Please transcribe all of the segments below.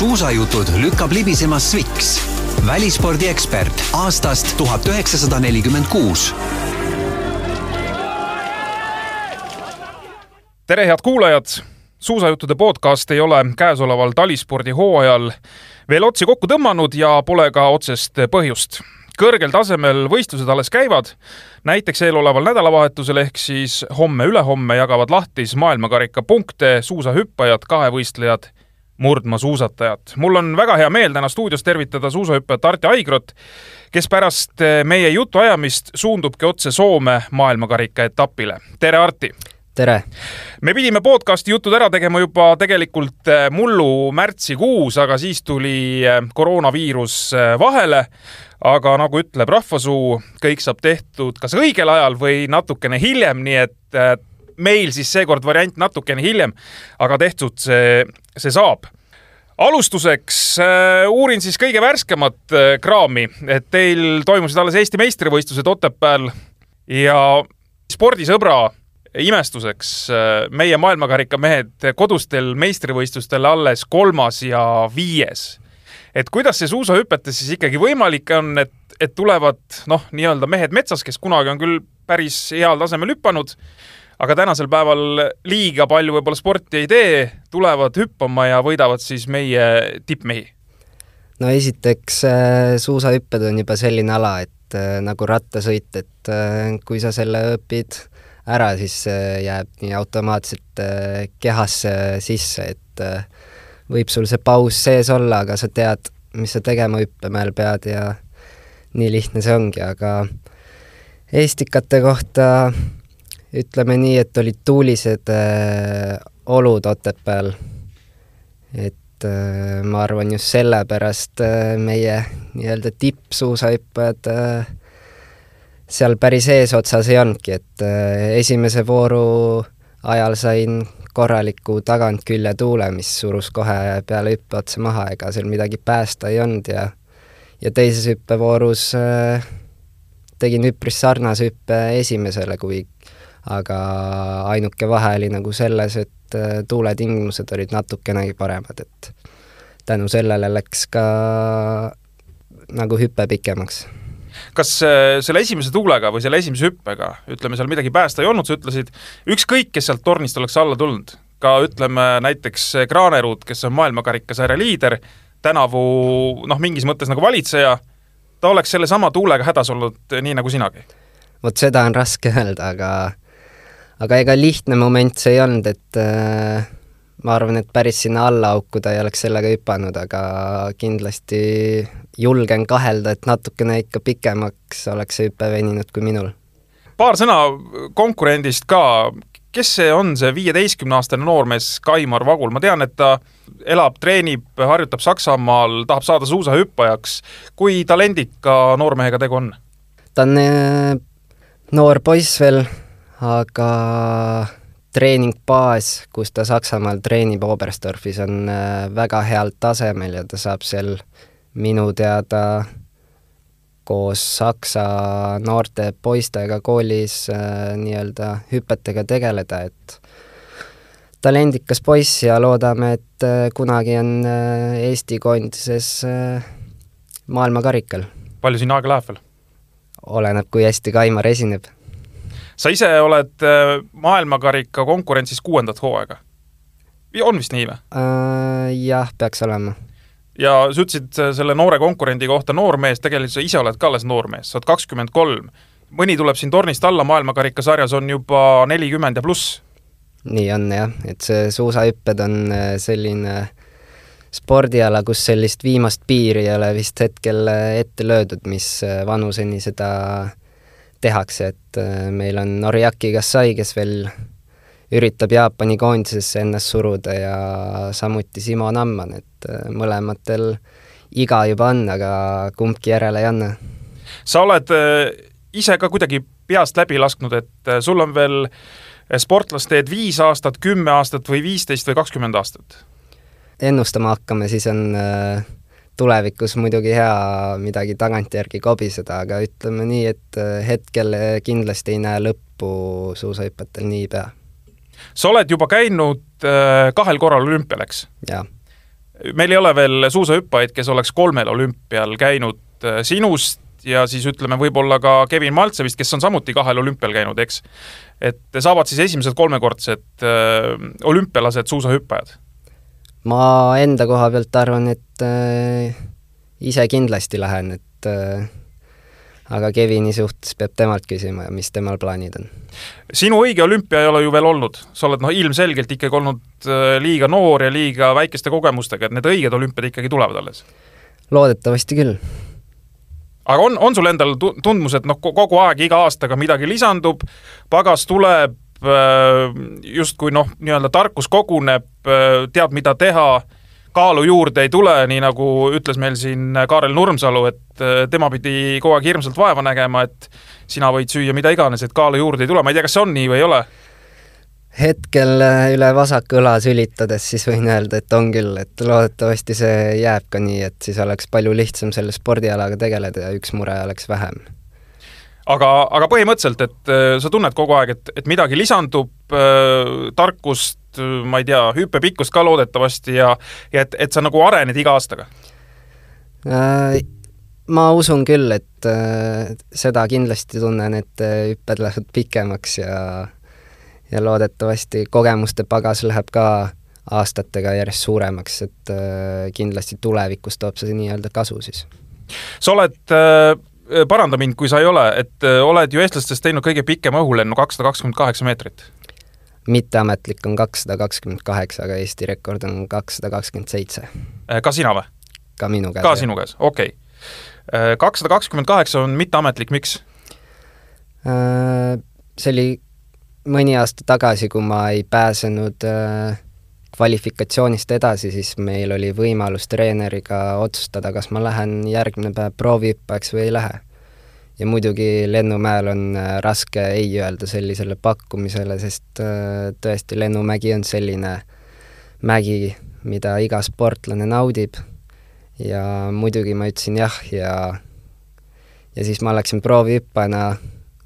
suusajutud lükkab libisema Sviks, välispordiekspert aastast tuhat üheksasada nelikümmend kuus tere, head kuulajad! suusajuttude podcast ei ole käesoleval talispordi hooajal veel otsi kokku tõmmanud ja pole ka otsest põhjust kõrgel tasemel võistlused alles käivad. näiteks eeloleval nädalavahetusel ehk siis homme-ülehomme jagavad lahti siis maailmakarika punkte suusahüppajad, kahevõistlejad, murdmaasuusatajad. mul on väga hea meel täna stuudios tervitada suusahüppajat Arti Aigrot, kes pärast meie jutuajamist suundubki otse Soome maailmakarika etapile. tere, Arti! tere! me pidime podcasti jutud ära tegema juba tegelikult mullu märtsikuus, aga siis tuli koroonaviirus vahele aga nagu ütleb rahvasuu, kõik saab tehtud kas õigel ajal või natukene hiljem, nii et meil siis seekord variant natukene hiljem, aga tehtud see, see saab. alustuseks äh, uurin siis kõige värskemat äh, kraami, et teil toimusid alles Eesti meistrivõistlused Otepääl ja spordisõbra imestuseks äh, meie maailmakarika mehed kodustel meistrivõistlustel alles kolmas ja viies et kuidas see suusahüpetes siis ikkagi võimalik on, et, et tulevad noh, nii-öelda mehed metsas, kes kunagi on küll päris heal tasemel hüpanud, aga tänasel päeval liiga palju võib-olla sporti ei tee, tulevad hüppama ja võidavad siis meie tippmehi? no esiteks äh, suusahüpped on juba selline ala, et äh, nagu rattasõit, et äh, kui sa selle õpid ära, siis jääb nii automaatselt kehasse sisse, et võib sul see paus sees olla, aga sa tead, mis sa tegema hüppemäel pead ja nii lihtne see ongi, aga Eestikate kohta ütleme nii, et olid tuulised äh, olud Otepääl. et äh, ma arvan, just sellepärast äh, meie nii-öelda tippsuusahüppajad äh, seal päris eesotsas ei olnudki, et äh, esimese vooru ajal sain korraliku tagantküljetuule, mis surus kohe peale hüppe otsa maha, ega seal midagi päästa ei olnud ja ja teises hüppevoorus äh, tegin üpris sarnase hüppe esimesele, kui aga ainuke vahe oli nagu selles, et äh, tuuletingimused olid natukenegi paremad, et tänu sellele läks ka nagu hüpe pikemaks kas äh, selle esimese tuulega või selle esimese hüppega, ütleme, seal midagi päästa ei olnud, sa ütlesid, ükskõik, kes sealt tornist oleks alla tulnud, ka ütleme näiteks Kraanerud, kes on maailmakarikasarja liider, tänavu noh, mingis mõttes nagu valitseja, ta oleks sellesama tuulega hädas olnud nii nagu sinagi? vot seda on raske öelda, aga aga ega lihtne moment see ei olnud, et äh, ma arvan, et päris sinna alla auku ta ei oleks sellega hüpanud, aga kindlasti julgen kahelda, et natukene ikka pikemaks oleks see hüpe veninud kui minul. paar sõna konkurendist ka, kes see on, see viieteistkümneaastane noormees Kaimar Vagul, ma tean, et ta elab, treenib, harjutab Saksamaal, tahab saada suusahüppajaks. kui talendika noormehega tegu on? ta on äh, noor poiss veel, aga treeningbaas, kus ta Saksamaal treenib Oberstdorfis, on äh, väga heal tasemel ja ta saab seal minu teada koos saksa noorte poistega koolis äh, nii-öelda hüpetega tegeleda, et talendikas poiss ja loodame, et äh, kunagi on äh, Eesti koondises äh, maailmakarikal. palju siin aega läheb veel? oleneb, kui hästi Kaimar esineb. Sa ise oled äh, maailmakarika konkurentsis kuuendat hooaega. on vist nii või äh,? Jah, peaks olema ja sa ütlesid selle noore konkurendi kohta noormees, tegelikult sa ise oled ka alles noormees, sa oled kakskümmend kolm. mõni tuleb siin tornist alla maailmakarikasarjas, on juba nelikümmend ja pluss. nii on jah, et see suusahüpped on äh, selline spordiala, kus sellist viimast piiri ei ole vist hetkel äh, ette löödud, mis äh, vanuseni seda tehakse, et meil on Noriaki Kasai, kes veel üritab Jaapani koondisesse ennast suruda ja samuti Simo Namman, et äh, mõlematel iga juba on, aga kumbki järele ei anna. sa oled äh, ise ka kuidagi peast läbi lasknud, et äh, sul on veel sportlasteed viis aastat, kümme aastat või viisteist või kakskümmend aastat? ennustama hakkame, siis on tulevikus muidugi hea midagi tagantjärgi kobiseda, aga ütleme nii, et hetkel kindlasti ei näe lõppu suusahüpetel niipea sa oled juba käinud äh, kahel korral olümpial, eks? jah. meil ei ole veel suusahüppajaid, kes oleks kolmel olümpial käinud sinust ja siis ütleme võib-olla ka Kevin Maltsevist, kes on samuti kahel olümpial käinud, eks. et saavad siis esimesed kolmekordsed äh, olümpialased suusahüppajad? Ma enda koha pealt arvan, et äh, ise kindlasti lähen, et äh, aga Kevini suhtes peab temalt küsima, mis temal plaanid on. sinu õige olümpia ei ole ju veel olnud, sa oled noh, ilmselgelt ikkagi olnud äh, liiga noor ja liiga väikeste kogemustega, et need õiged olümpiad ikkagi tulevad alles? loodetavasti küll aga on, on sul endal tundmus, et noh, kogu aeg iga aastaga midagi lisandub, pagas tuleb, justkui noh, nii-öelda tarkus koguneb, äh, tead, mida teha, kaalu juurde ei tule, nii nagu ütles meil siin Kaarel Nurmsalu, et äh, tema pidi kogu aeg hirmsalt vaeva nägema, et sina võid süüa mida iganes, et kaalu juurde ei tule, ma ei tea, kas see on nii või ei ole hetkel äh, üle vasaku õla sülitades siis võin öelda, et on küll, et loodetavasti see jääb ka nii, et siis oleks palju lihtsam selle spordialaga tegeleda ja üks mure oleks vähem. Aga, aga põhimõtteliselt, et äh, sa tunned kogu aeg, et, et midagi lisandub äh,, tarkust, ma ei tea, hüppepikkust ka loodetavasti ja ja et, et sa nagu arened iga aastaga äh,? ma usun küll, et äh, seda kindlasti tunnen, et äh, hüpped lähevad pikemaks ja ja loodetavasti kogemuste pagas läheb ka aastatega järjest suuremaks, et äh, kindlasti tulevikus toob see nii-öelda kasu siis. sa oled äh, paranda mind, kui sa ei ole, et äh, oled ju eestlastest teinud kõige pikema õhulennu, kakssada kakskümmend kaheksa meetrit. mitteametlik on kakssada kakskümmend kaheksa, aga Eesti rekord on kakssada kakskümmend seitse. ka sina või? ka minu käes. ka sinu käes, okei okay.. kakssada kakskümmend kaheksa on mitteametlik, miks? See oli mõni aasta tagasi, kui ma ei pääsenud äh, kvalifikatsioonist edasi, siis meil oli võimalus treeneriga otsustada, kas ma lähen järgmine päev proovihüppajaks või ei lähe. ja muidugi Lennumäel on äh, raske ei öelda sellisele pakkumisele, sest äh, tõesti, Lennumägi on selline mägi, mida iga sportlane naudib ja muidugi ma ütlesin jah ja ja siis ma läksin proovihüppajana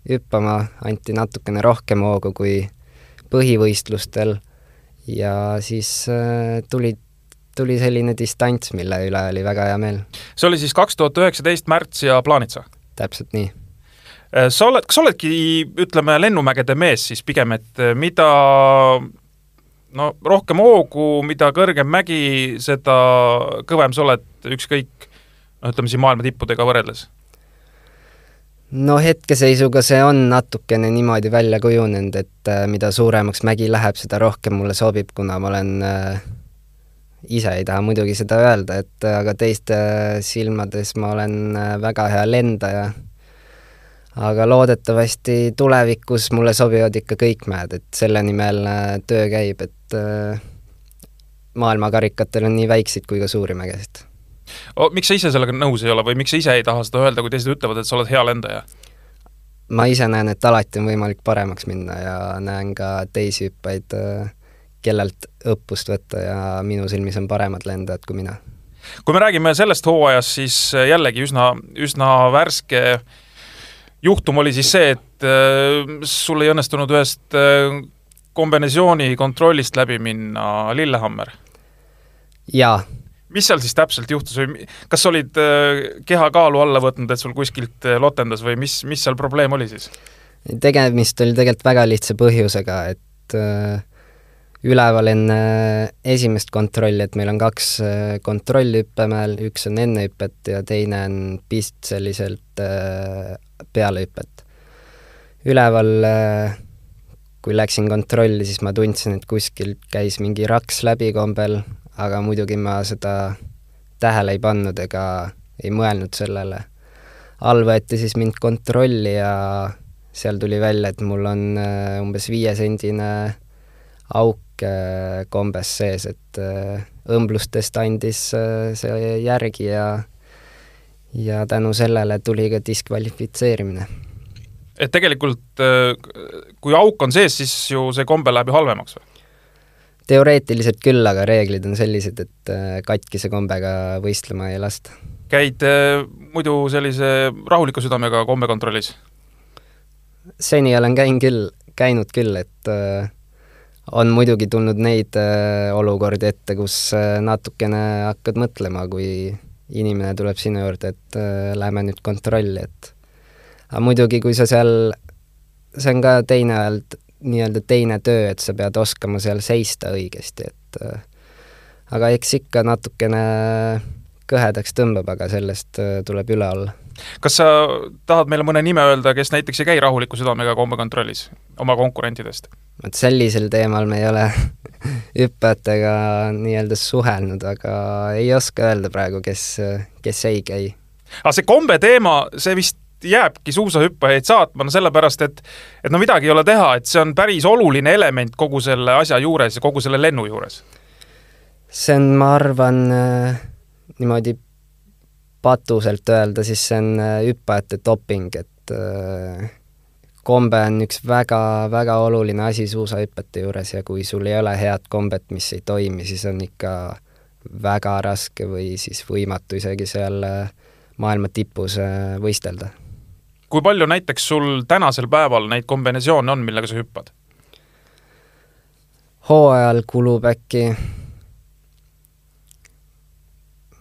hüppama, anti natukene rohkem hoogu kui põhivõistlustel ja siis äh, tuli, tuli selline distants, mille üle oli väga hea meel. see oli siis kaks tuhat üheksateist märts ja Plaanitsa? täpselt nii. Äh, sa oled, kas sa oledki, ütleme, lennumägede mees siis pigem, et äh, mida no rohkem hoogu, mida kõrgem mägi, seda kõvem sa oled, ükskõik no ütleme siin maailma tippudega võrreldes no hetkeseisuga see on natukene niimoodi välja kujunenud, et äh, mida suuremaks mägi läheb, seda rohkem mulle sobib, kuna ma olen äh, ise ei taha muidugi seda öelda, et äh, aga teiste silmades ma olen äh, väga hea lendaja. aga loodetavasti tulevikus mulle sobivad ikka kõik mäed, et selle nimel töö käib, et maailmakarikatel on nii väikseid kui ka suuri mägesid. Miks sa ise sellega nõus ei ole või miks sa ise ei taha seda öelda, kui teised ütlevad, et sa oled hea lendaja? ma ise näen, et alati on võimalik paremaks minna ja näen ka teisi hüppajaid, kellelt õppust võtta ja minu silmis on paremad lendajad kui mina. kui me räägime sellest hooajast, siis jällegi üsna, üsna värske juhtum oli siis see, et äh, sul ei õnnestunud ühest äh, kombinatsiooni kontrollist läbi minna Lillehammer. jaa mis seal siis täpselt juhtus või kas olid äh, kehakaalu alla võtnud, et sul kuskilt äh, lotendas või mis, mis seal probleem oli siis? tegemist oli tegelikult väga lihtsa põhjusega, et äh, üleval enne esimest kontrolli, et meil on kaks kontrolli hüppemäel, üks on enne hüpet ja teine on pist selliselt peale hüpet. üleval kui läksin kontrolli, siis ma tundsin, et kuskilt käis mingi raks läbi kombel, aga muidugi ma seda tähele ei pannud ega ei mõelnud sellele. all võeti siis mind kontrolli ja seal tuli välja, et mul on äh, umbes viiesendine auk äh, kombes sees, et äh, õmblustest andis see järgi ja ja tänu sellele tuli ka diskvalifitseerimine. et tegelikult kui auk on sees, siis ju see kombe läheb ju halvemaks või? Teoreetiliselt küll, aga reeglid on sellised, et äh, katkise kombega võistlema ei lasta. käid äh, muidu sellise rahuliku südamega kombekontrollis? seni olen käin küll, käinud küll, et äh, on muidugi tulnud neid olukordi ette, kus natukene hakkad mõtlema, kui inimene tuleb sinu juurde, et äh, lähme nüüd kontrolli, et aga muidugi, kui sa seal, see on ka teine olnud nii-öelda teine töö, et sa pead oskama seal seista õigesti, et äh, aga eks ikka natukene kõhedaks tõmbab, aga sellest äh, tuleb üle olla. kas sa tahad meile mõne nime öelda, kes näiteks ei käi rahuliku südamega kombekontrollis oma konkurentidest? vot sellisel teemal me ei ole hüppajatega nii-öelda suhelnud, aga ei oska öelda praegu, kes, kes ei käi. aga see kombe teema, see vist jääbki suusahüppajaid saatma, no sellepärast, et et no midagi ei ole teha, et see on päris oluline element kogu selle asja juures ja kogu selle lennu juures. see on, ma arvan, niimoodi patuselt öelda, siis see on äh, hüppajate doping, et äh, kombe on üks väga-väga oluline asi suusahüpete juures ja kui sul ei ole head kombet, mis ei toimi, siis on ikka väga raske või siis võimatu isegi seal äh, maailma tipus võistelda. Kui palju näiteks sul tänasel päeval neid kombinatsioone on, millega sa hüppad? hooajal kulub äkki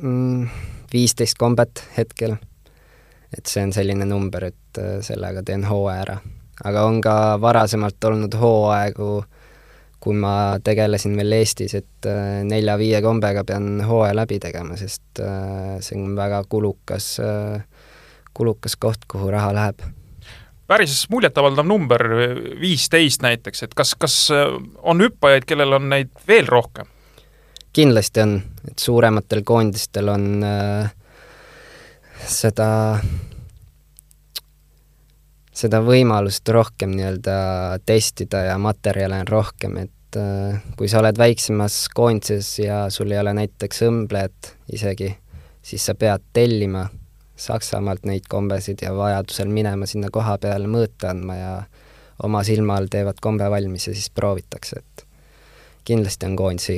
Mm, viisteist kombet hetkel. et see on selline number, et äh, sellega teen hooaja ära. aga on ka varasemalt olnud hooaegu, kui ma tegelesin veel Eestis, et äh, nelja-viie kombega pean hooaja läbi tegema, sest äh, see on väga kulukas, kulukas koht, kuhu raha läheb. Päris muljetavaldav number, viisteist näiteks, et kas, kas on hüppajaid, kellel on neid veel rohkem? kindlasti on, et suurematel koondistel on äh, seda, seda võimalust rohkem nii-öelda testida ja materjale on rohkem, et äh, kui sa oled väiksemas koondises ja sul ei ole näiteks õmblejat isegi, siis sa pead tellima Saksamaalt neid kombesid ja vajadusel minema sinna koha peale mõõta andma ja oma silma all teevad kombe valmis ja siis proovitakse, et kindlasti on koondisi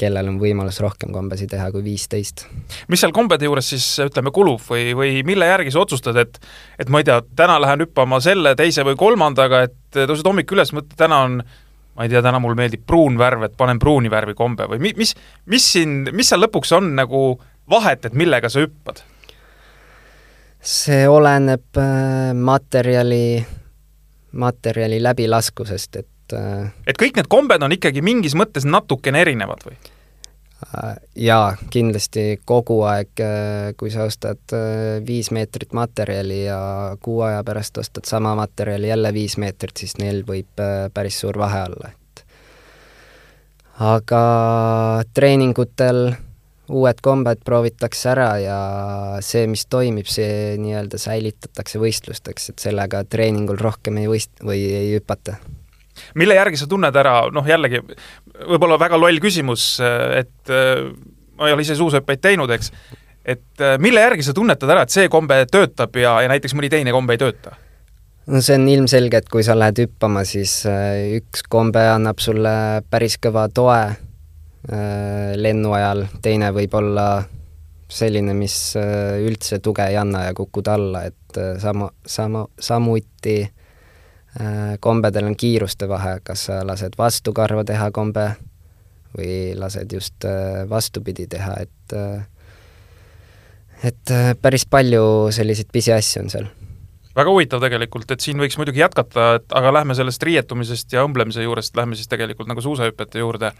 kellel on võimalus rohkem kombesid teha kui viisteist. mis seal kombede juures siis ütleme, kulub või, või mille järgi sa otsustad, et et ma ei tea, täna lähen hüppama selle, teise või kolmandaga, et tõused hommikul üles, mõtled, täna on ma ei tea, täna mulle meeldib pruun värv, et panen pruuni värvi kombe või mi-, mis, mis siin, mis seal lõpuks on nagu vahet, et millega sa hüppad? See oleneb äh, materjali, materjali läbilaskusest, et et äh, et kõik need kombed on ikkagi mingis mõttes natukene erinevad või? Äh, jaa, kindlasti kogu aeg, kui sa ostad viis meetrit materjali ja kuu aja pärast ostad sama materjali jälle viis meetrit, siis neil võib päris suur vahe olla, et aga treeningutel uued kombed proovitakse ära ja see, mis toimib, see nii-öelda säilitatakse võistlusteks, et sellega treeningul rohkem ei võist- või ei hüpata mille järgi sa tunned ära, noh jällegi, võib-olla väga loll küsimus, et ma ei ole ise suusahüppeid teinud, eks, et mille järgi sa tunnetad ära, et see kombe töötab ja, ja näiteks mõni teine kombe ei tööta? no see on ilmselge, et kui sa lähed hüppama, siis äh, üks kombe annab sulle päris kõva toe lennu ajal, teine võib olla selline, mis üldse tuge ei anna ja kukud alla, et sama, sama, samuti Äh, kombedel on kiiruste vahe, kas sa lased vastukarva teha kombe või lased just äh, vastupidi teha, et äh, et päris palju selliseid pisiasju on seal. Väga huvitav tegelikult, et siin võiks muidugi jätkata, et aga lähme sellest riietumisest ja õmblemise juurest, lähme siis tegelikult nagu suusahüpete juurde.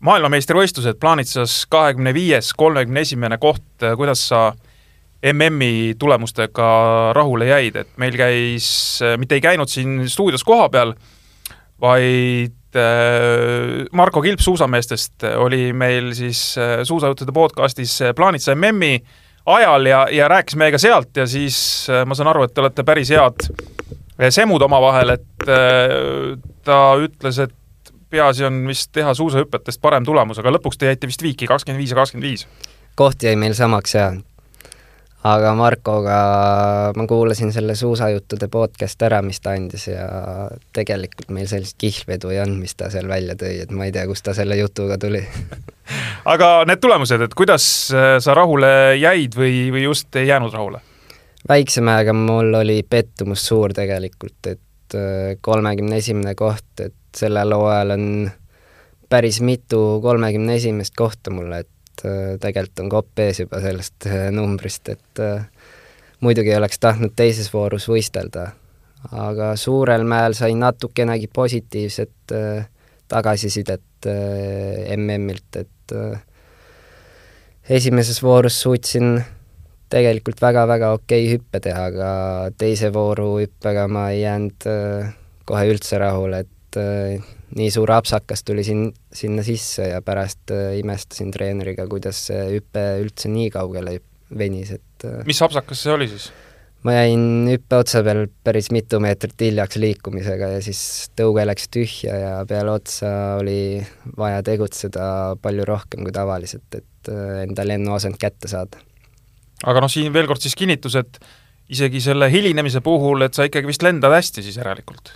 maailmameistrivõistlused, Plaanitsas kahekümne viies, kolmekümne esimene koht, kuidas sa äh, MM-i tulemustega rahule jäid, et meil käis, mitte ei käinud siin stuudios kohapeal, vaid äh, Marko Kilp suusameestest oli meil siis äh, suusajuttude podcastis Plaanitsa MM-i ajal ja, ja rääkis meiega sealt ja siis äh, ma saan aru, et te olete päris head semud omavahel, et ta ütles, et peaasi on vist teha suusahüpetest parem tulemus, aga lõpuks te jäite vist viiki kakskümmend viis ja kakskümmend viis. koht jäi meil samaks ja aga Markoga ma kuulasin selle suusajuttude podcast ära, mis ta andis ja tegelikult meil sellist kihlvedu ei olnud, mis ta seal välja tõi, et ma ei tea, kust ta selle jutuga tuli aga need tulemused, et kuidas äh, sa rahule jäid või, või just ei jäänud rahule? väiksema ajaga mul oli pettumus suur tegelikult, et äh, kolmekümne esimene koht, et sellel hooajal on päris mitu kolmekümne esimest kohta mulle, et äh, tegelikult on kopp ees juba sellest äh, numbrist, et äh, muidugi oleks tahtnud teises voorus võistelda, aga suurel mäel sain natukenegi positiivset tagasisidet MM-ilt, et esimeses voorus suutsin tegelikult väga-väga okei hüppe teha, aga teise vooru hüppega ma ei jäänud kohe üldse rahule, et nii suur apsakas tuli siin, sinna sisse ja pärast äh, imestasin treeneriga, kuidas see hüpe üldse nii kaugele venis, et äh, mis apsakas see oli siis? ma jäin hüppe otsa peal päris mitu meetrit hiljaks liikumisega ja siis tõuge läks tühja ja peale otsa oli vaja tegutseda palju rohkem kui tavaliselt, et äh, enda lennuasend kätte saada. aga noh, siin veel kord siis kinnitus, et isegi selle hilinemise puhul, et sa ikkagi vist lendad hästi siis järelikult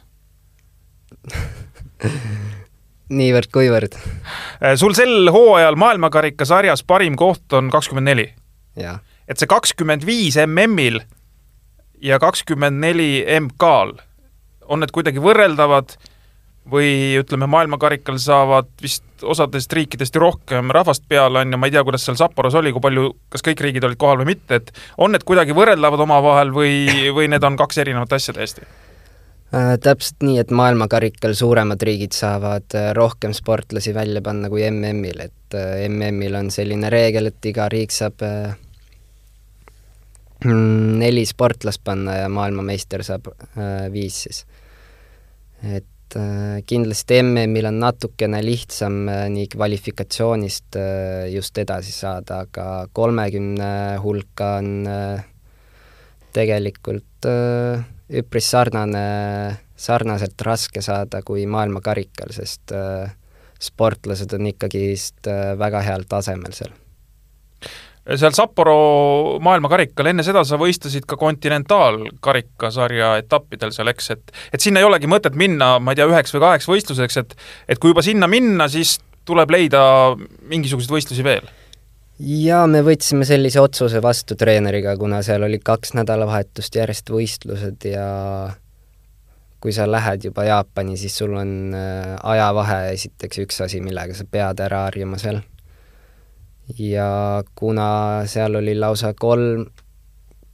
niivõrd-kuivõrd. Äh, sul sel hooajal maailmakarikasarjas parim koht on kakskümmend neli. et see kakskümmend viis MM-il ja kakskümmend neli MK-l, on need kuidagi võrreldavad või ütleme, maailmakarikal saavad vist osadest riikidest ju rohkem rahvast peale, on ju, ma ei tea, kuidas seal Sapporos oli, kui palju, kas kõik riigid olid kohal või mitte, et on need kuidagi võrreldavad omavahel või, või need on kaks erinevat asja täiesti? Äh, täpselt nii, et maailmakarikal suuremad riigid saavad äh, rohkem sportlasi välja panna kui MM-il, et äh, MM-il on selline reegel, et iga riik saab neli sportlast panna ja maailmameister saab viis siis. et kindlasti MM-il on natukene lihtsam nii kvalifikatsioonist just edasi saada, aga kolmekümne hulka on tegelikult üpris sarnane, sarnaselt raske saada kui maailmakarikal, sest äh, sportlased on ikkagist äh, väga heal tasemel seal. seal Sapporo maailmakarikal, enne seda sa võistlesid ka kontinentaalkarikasarja etappidel seal, eks, et et sinna ei olegi mõtet minna, ma ei tea, üheks või kaheks võistluseks, et et kui juba sinna minna, siis tuleb leida mingisuguseid võistlusi veel jaa, me võtsime sellise otsuse vastu treeneriga, kuna seal oli kaks nädalavahetust järjest võistlused ja kui sa lähed juba Jaapani, siis sul on äh, ajavahe esiteks üks asi, millega sa pead ära harjuma seal. ja kuna seal oli lausa kolm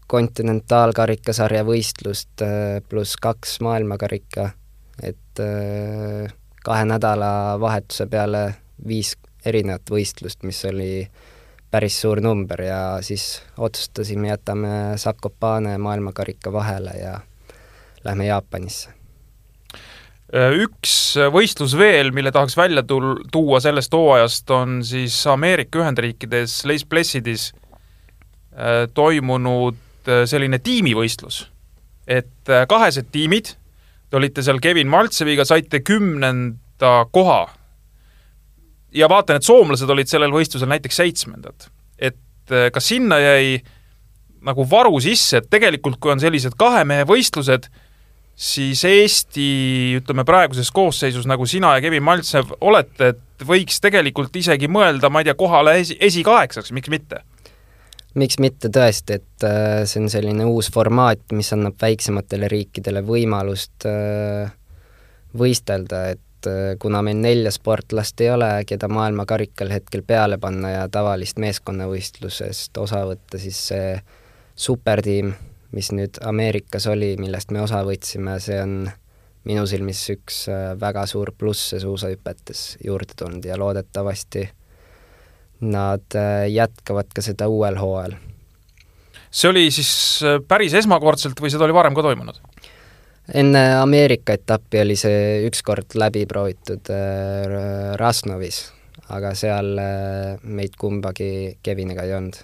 kontinentaalkarikasarja võistlust äh, pluss kaks maailmakarika, et äh, kahe nädalavahetuse peale viis erinevat võistlust, mis oli äh, päris suur number ja siis otsustasime, jätame Sakopane maailmakarika vahele ja lähme Jaapanisse. Üks võistlus veel, mille tahaks välja tul-, tuua sellest hooajast, on siis Ameerika Ühendriikides Les Placidis äh, toimunud äh, selline tiimivõistlus. et äh, kahesed tiimid, te olite seal Kevin Maltseviga, saite kümnenda koha ja vaatan, et soomlased olid sellel võistlusel näiteks seitsmendad. et eh, kas sinna jäi nagu varu sisse, et tegelikult kui on sellised kahe mehe võistlused, siis Eesti, ütleme praeguses koosseisus, nagu sina ja Kevin Maltsev olete, et võiks tegelikult isegi mõelda, ma ei tea, kohale esi, esikaheksaks, miks mitte? miks mitte tõesti, et äh, see on selline uus formaat, mis annab väiksematele riikidele võimalust äh, võistelda, et et äh, kuna meil nelja sportlast ei ole, keda maailmakarikal hetkel peale panna ja tavalist meeskonnavõistlusest osa võtta, siis see supertiim, mis nüüd Ameerikas oli, millest me osa võtsime, see on minu silmis üks äh, väga suur pluss suusahüpetes juurde tulnud ja loodetavasti nad äh, jätkavad ka seda uuel hooajal. see oli siis päris esmakordselt või seda oli varem ka toimunud? Enne Ameerika etappi oli see ükskord läbi proovitud äh, Rasnovis, aga seal äh, meid kumbagi Keviniga ei olnud.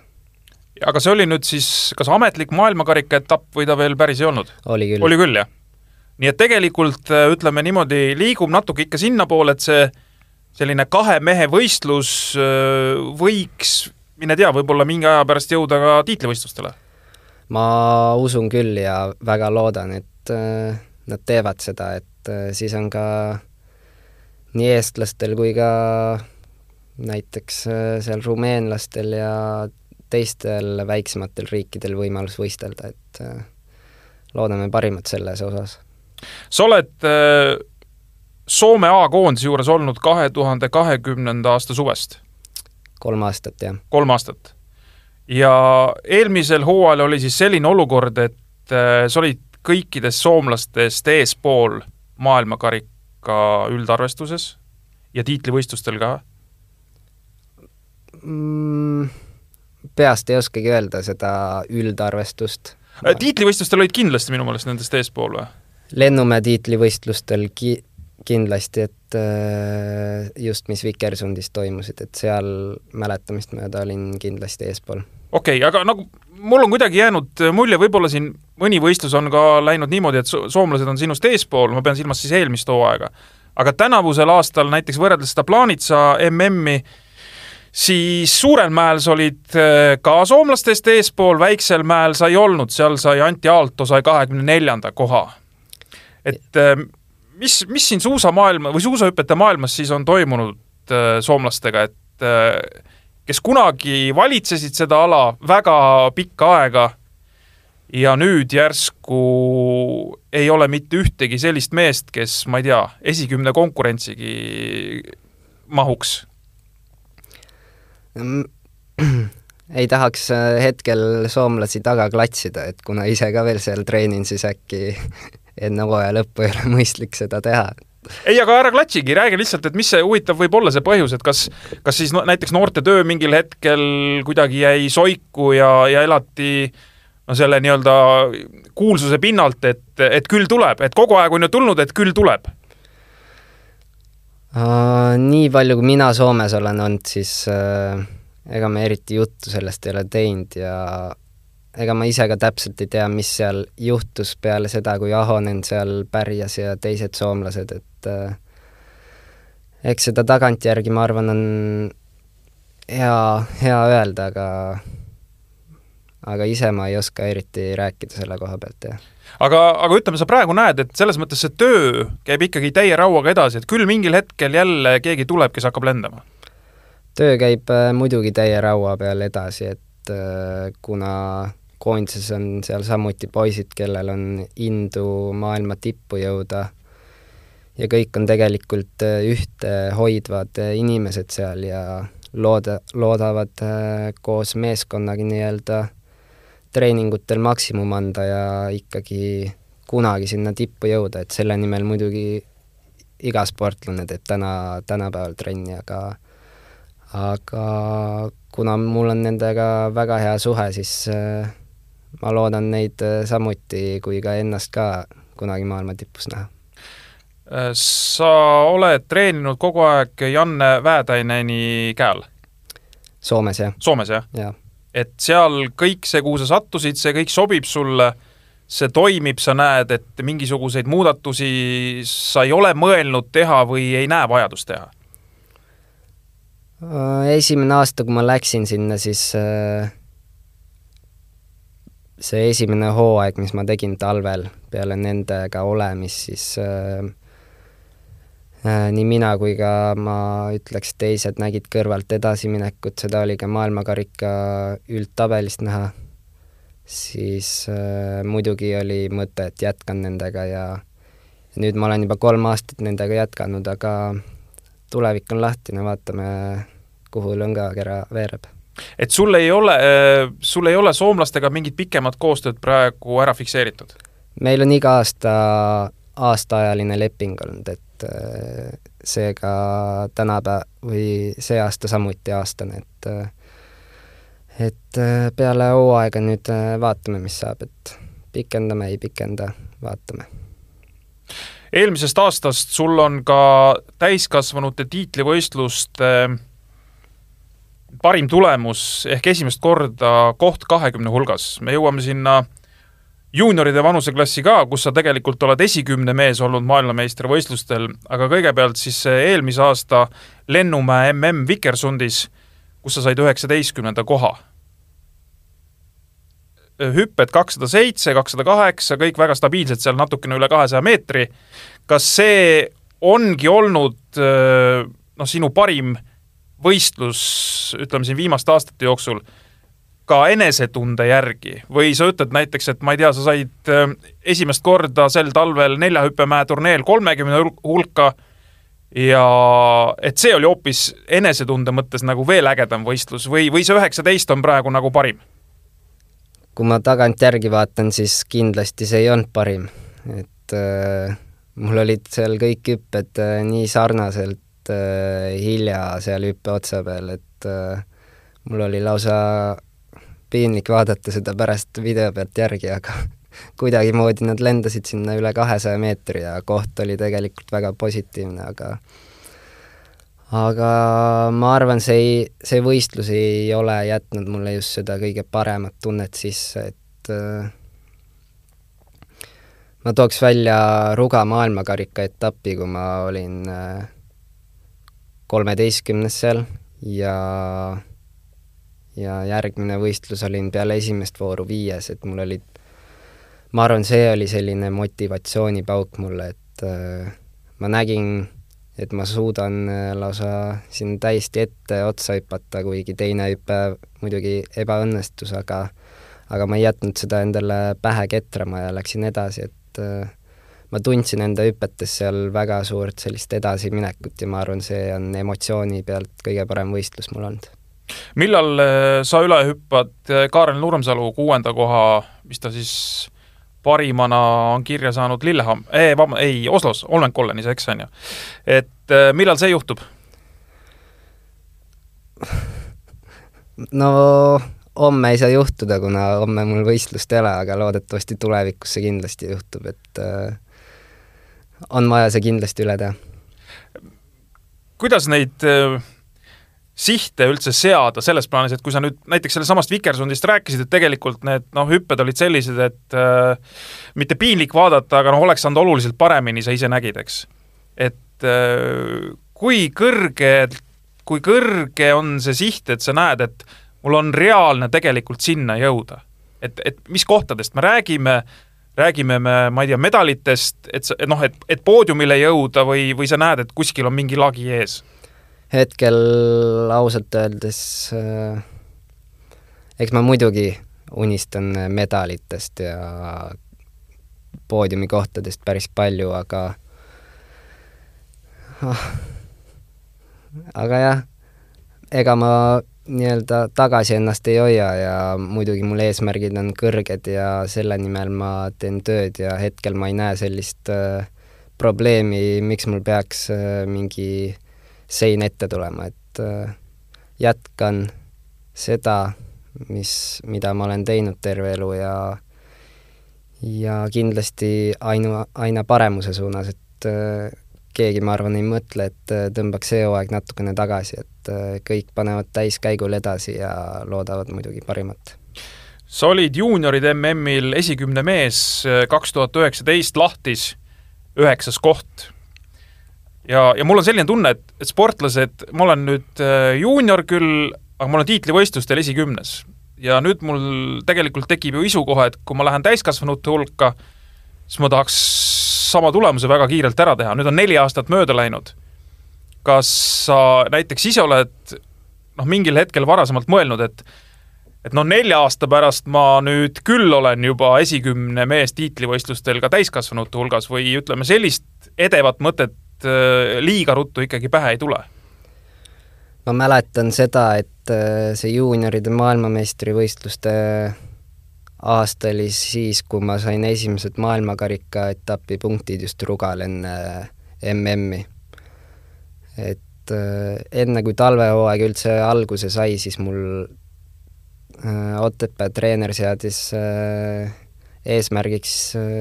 aga see oli nüüd siis kas ametlik maailmakarika etapp või ta veel päris ei olnud? oli küll. oli küll, jah? nii et tegelikult äh, ütleme niimoodi, liigub natuke ikka sinnapoole, et see selline kahe mehe võistlus võiks, mine tea, võib-olla mingi aja pärast jõuda ka tiitlivõistlustele? ma usun küll ja väga loodan, et et äh, nad teevad seda, et äh, siis on ka nii eestlastel kui ka näiteks äh, seal rumeenlastel ja teistel väiksematel riikidel võimalus võistelda, et loodame parimat selles osas. sa oled Soome A-koondise juures olnud kahe tuhande kahekümnenda aasta suvest, kolm aastat, jah. kolm aastat. ja eelmisel hooajal oli siis selline olukord, et sa olid kõikidest soomlastest eespool maailmakarika üldarvestuses ja tiitlivõistlustel ka mm,? peast ei oskagi öelda seda üldarvestust. Äh, tiitlivõistlustel olid kindlasti minu meelest nendest eespool või? lennumäe tiitlivõistlustel ki-, kindlasti, et äh, just, mis Vikersundis toimusid, et seal mäletamist mööda olin kindlasti eespool. Okei okay,, aga nagu mul on kuidagi jäänud mulje, võib-olla siin mõni võistlus on ka läinud niimoodi, et soomlased on sinust eespool, ma pean silmas siis eelmist hooaega, aga tänavusel aastal näiteks võrreldes seda Plaanitsa MM-i, siis Suurel mäel sa olid äh, ka soomlastest eespool, Väiksel mäel sa ei olnud, seal sai Anti Aalto sai kahekümne neljanda koha. et äh, mis, mis siin suusamaailma või suusahüpete maailmas siis on toimunud äh, soomlastega, et kes kunagi valitsesid seda ala väga pikka aega ja nüüd järsku ei ole mitte ühtegi sellist meest, kes, ma ei tea, esikümne konkurentsigi mahuks ei tahaks äh, hetkel soomlasi taga klatsida, et kuna ise ka veel seal treenin, siis äkki enne hooaja lõppu ei ole mõistlik seda teha. Ei, aga ära klatsigi, räägi lihtsalt, et mis see huvitav võib olla see põhjus, et kas, kas siis no, näiteks noorte töö mingil hetkel kuidagi jäi soiku ja, ja elati no selle nii-öelda kuulsuse pinnalt, et, et küll tuleb, et kogu aeg on ju tulnud, et küll tuleb? Uh, nii palju, kui mina Soomes olen olnud, siis uh, ega me eriti juttu sellest ei ole teinud ja ega ma ise ka täpselt ei tea, mis seal juhtus peale seda, kui Ahonen seal pärjas ja teised soomlased, et uh, eks seda tagantjärgi, ma arvan, on hea, hea öelda, aga aga ise ma ei oska eriti rääkida selle koha pealt, jah aga, aga ütleme, sa praegu näed, et selles mõttes see töö käib ikkagi täie rauaga edasi, et küll mingil hetkel jälle keegi tuleb, kes hakkab lendama? töö käib äh, muidugi täie raua peal edasi, et äh, kuna koondises on seal samuti poisid, kellel on indu maailma tippu jõuda ja kõik on tegelikult äh, ühtehoidvad inimesed seal ja looda, loodavad koos meeskonnaga nii-öelda treeningutel maksimum anda ja ikkagi kunagi sinna tippu jõuda, et selle nimel muidugi iga sportlane teeb täna, tänapäeval trenni, aga aga kuna mul on nendega väga hea suhe, siis äh, ma loodan neid äh, samuti kui ka ennast ka kunagi maailma tipus näha. Äh, sa oled treeninud kogu aeg Janne Väetäineni käel? Soomes, jah. Soomes, jah ja.? et seal kõik see, kuhu sa sattusid, see kõik sobib sulle, see toimib, sa näed, et mingisuguseid muudatusi sa ei ole mõelnud teha või ei näe vajadust teha? Äh, esimene aasta, kui ma läksin sinna, siis äh, see esimene hooaeg, mis ma tegin talvel peale nendega olemist, siis äh, Äh, nii mina kui ka ma ütleks, teised nägid kõrvalt edasiminekut, seda oli ka maailmakarika üldtabelist näha, siis äh, muidugi oli mõte, et jätkan nendega ja nüüd ma olen juba kolm aastat nendega jätkanud, aga tulevik on lahtine, vaatame, kuhu lõngakera veereb. Et sul ei ole, äh, sul ei ole soomlastega mingit pikemat koostööd praegu ära fikseeritud? meil on iga aasta aastaajaline leping olnud, et äh, seega tänapäev või see aasta samuti aastane, et äh, et äh, peale hooaega nüüd vaatame, mis saab, et pikendame, ei pikenda, vaatame. eelmisest aastast sul on ka täiskasvanute tiitlivõistluste parim tulemus ehk esimest korda koht kahekümne hulgas, me jõuame sinna juunioride vanuseklassi ka, kus sa tegelikult oled esikümne mees olnud maailmameistrivõistlustel, aga kõigepealt siis eelmise aasta Lennumäe mm Vikersundis, kus sa said üheksateistkümnenda koha. hüpped kakssada seitse, kakssada kaheksa, kõik väga stabiilsed, seal natukene üle kahesaja meetri. kas see ongi olnud noh, sinu parim võistlus, ütleme siin viimaste aastate jooksul ka enesetunde järgi või sa ütled näiteks, et ma ei tea, sa said äh, esimest korda sel talvel neljahüppemäe turneel kolmekümne hulka ja et see oli hoopis enesetunde mõttes nagu veel ägedam võistlus või, või see üheksateist on praegu nagu parim? kui ma tagantjärgi vaatan, siis kindlasti see ei olnud parim, et äh, mul olid seal kõik hüpped äh, nii sarnaselt äh, hilja seal hüppe otsa peal, et äh, mul oli lausa piinlik vaadata seda pärast video pealt järgi, aga kuidagimoodi nad lendasid sinna üle kahesaja meetri ja koht oli tegelikult väga positiivne, aga aga ma arvan, see ei, see võistlus ei ole jätnud mulle just seda kõige paremat tunnet sisse, et äh, ma tooks välja Ruga maailmakarika etapi, kui ma olin äh, kolmeteistkümnes seal ja ja järgmine võistlus olin peale esimest vooru viies, et mul olid ma arvan, see oli selline motivatsioonipauk mulle, et äh, ma nägin, et ma suudan äh, lausa siin täiesti ette otsa hüpata, kuigi teine hüpe muidugi ebaõnnestus, aga aga ma ei jätnud seda endale pähe ketrama ja läksin edasi, et äh, ma tundsin enda hüpetes seal väga suurt sellist edasiminekut ja ma arvan, see on emotsiooni pealt kõige parem võistlus mul olnud millal äh, sa üle hüppad äh, Kaarel Nurmsalu kuuenda koha, mis ta siis parimana on kirja saanud Lillehammer, ei, vab-, ei, Oslos, Olmenkollenis, eks, on ju. et äh, millal see juhtub? no homme ei saa juhtuda, kuna homme mul võistlust ei ole, aga loodetavasti tulevikus see kindlasti juhtub, et äh, on vaja see kindlasti üle teha. kuidas neid äh sihte üldse seada selles plaanis, et kui sa nüüd näiteks sellest samast Vikersundist rääkisid, et tegelikult need noh, hüpped olid sellised, et äh, mitte piinlik vaadata, aga noh, oleks saanud oluliselt paremini, sa ise nägid, eks. et äh, kui kõrge, kui kõrge on see siht, et sa näed, et mul on reaalne tegelikult sinna jõuda? et, et mis kohtadest me räägime, räägime me, ma ei tea, medalitest, et sa, noh, et, et poodiumile jõuda või, või sa näed, et kuskil on mingi lagi ees? Hetkel ausalt öeldes äh, eks ma muidugi unistan medalitest ja poodiumikohtadest päris palju, aga ah, aga jah, ega ma nii-öelda tagasi ennast ei hoia ja muidugi mul eesmärgid on kõrged ja selle nimel ma teen tööd ja hetkel ma ei näe sellist äh, probleemi, miks mul peaks äh, mingi sein ette tulema, et äh, jätkan seda, mis, mida ma olen teinud terve elu ja ja kindlasti ainu, aina paremuse suunas, et äh, keegi, ma arvan, ei mõtle, et äh, tõmbaks see hooaeg natukene tagasi, et kõik panevad täiskäigul edasi ja loodavad muidugi parimat. sa olid juunioride MM-il esikümne mees kaks tuhat üheksateist lahtis, üheksas koht ja, ja mul on selline tunne, et, et sportlased, ma olen nüüd äh, juunior küll, aga ma olen tiitlivõistlustel esikümnes. ja nüüd mul tegelikult tekib ju isu kohe, et kui ma lähen täiskasvanute hulka, siis ma tahaks sama tulemuse väga kiirelt ära teha, nüüd on neli aastat mööda läinud. kas sa näiteks ise oled noh, mingil hetkel varasemalt mõelnud, et et noh, nelja aasta pärast ma nüüd küll olen juba esikümne mees tiitlivõistlustel ka täiskasvanute hulgas või ütleme, sellist edevat mõtet Äh, liiga ruttu ikkagi pähe ei tule? ma mäletan seda, et äh, see juunioride maailmameistrivõistluste aasta oli siis, kui ma sain esimesed maailmakarika etapi punktid just Rugal enne äh, MM-i. et enne, kui talvehooaeg üldse alguse sai, siis mul Otepää treener seadis eesmärgiks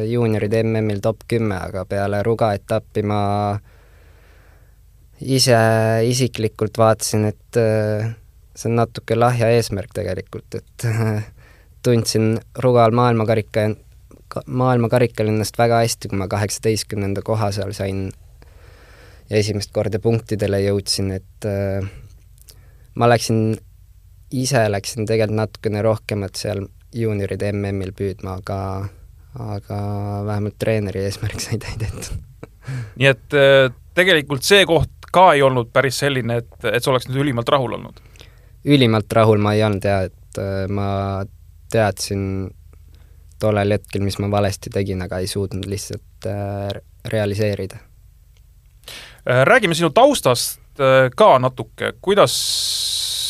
juunioride MM-il top kümme, aga peale Ruga etappi ma ise isiklikult vaatasin, et äh, see on natuke lahja eesmärk tegelikult, et äh, tundsin Rugal maailmakarika, maailmakarikal ennast väga hästi, kui ma kaheksateistkümnenda koha seal sain ja esimest korda punktidele jõudsin, et äh, ma läksin, ise läksin tegelikult natukene rohkemat seal juunioride MM-il püüdma, aga aga vähemalt treeneri eesmärk sai täidetud nii et tegelikult see koht ka ei olnud päris selline, et, et sa oleks nüüd ülimalt rahul olnud? ülimalt rahul ma ei olnud jaa, et äh, ma teadsin tollel hetkel, mis ma valesti tegin, aga ei suutnud lihtsalt äh, realiseerida. räägime sinu taustast ka natuke, kuidas,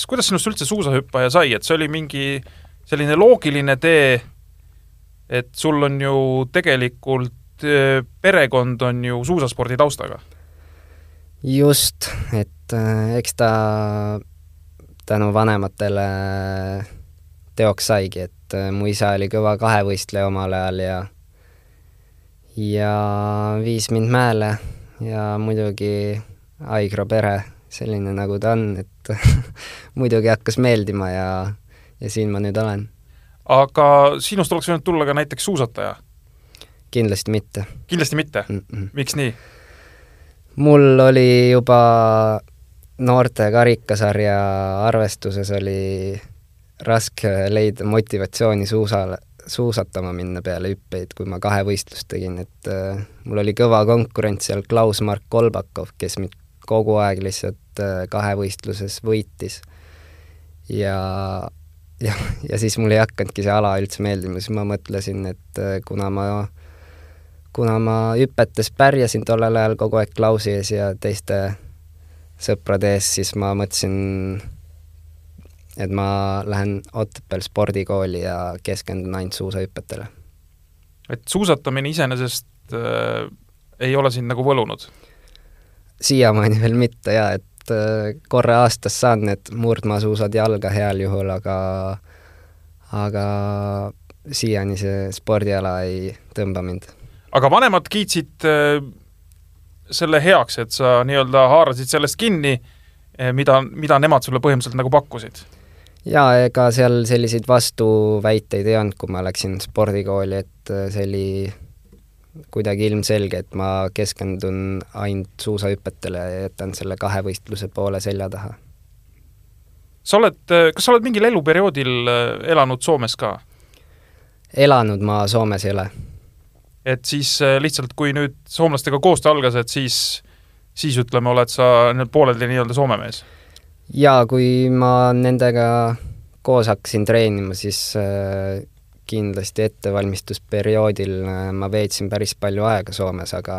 kuidas sinust üldse suusahüppaja sai, et see oli mingi selline loogiline tee, et sul on ju tegelikult perekond on ju suusaspordi taustaga? just, et eks ta tänu vanematele teoks saigi, et mu isa oli kõva kahevõistleja omal ajal ja ja viis mind mäele ja muidugi Aigro pere, selline nagu ta on, et muidugi hakkas meeldima ja, ja siin ma nüüd olen. aga sinust oleks võinud tulla ka näiteks suusataja? kindlasti mitte. kindlasti mitte mm? -mm. miks nii? mul oli juba noorte karikasarja arvestuses oli raske leida motivatsiooni suusale, suusatama minna peale hüppeid, kui ma kahevõistlust tegin, et äh, mul oli kõva konkurents seal Klaus-Mark Kolbakov, kes mind kogu aeg lihtsalt äh, kahevõistluses võitis. ja, ja, ja siis mulle ei hakanudki see ala üldse meeldima, siis ma mõtlesin, et äh, kuna ma, kuna ma hüpetes pärjasin tollel ajal kogu aeg Klausi ees ja teiste sõprade ees, siis ma mõtlesin, et ma lähen Otepääl spordikooli ja keskendun ainult suusahüpetele. et suusatamine iseenesest äh, ei ole sind nagu võlunud? siiamaani veel mitte jaa, et äh, korra aastas saan need murdmaasuusad jalga heal juhul, aga aga siiani see spordiala ei tõmba mind. aga vanemad kiitsid äh, selle heaks, et sa nii-öelda haarasid sellest kinni, äh, mida, mida nemad sulle põhimõtteliselt nagu pakkusid? Jaa, ega seal selliseid vastuväiteid ei olnud, kui ma läksin spordikooli, et äh, see oli kuidagi ilmselge, et ma keskendun ainult suusahüpetele ja jätan selle kahevõistluse poole selja taha. sa oled, äh, kas sa oled mingil eluperioodil äh, elanud Soomes ka? elanud ma Soomes ei ole. et siis lihtsalt, kui nüüd soomlastega koostöö algas, et siis, siis ütleme, oled sa pooleldi nii-öelda Soome mees? Jaa, kui ma nendega koos hakkasin treenima, siis äh, kindlasti ettevalmistusperioodil äh, ma veetsin päris palju aega Soomes, aga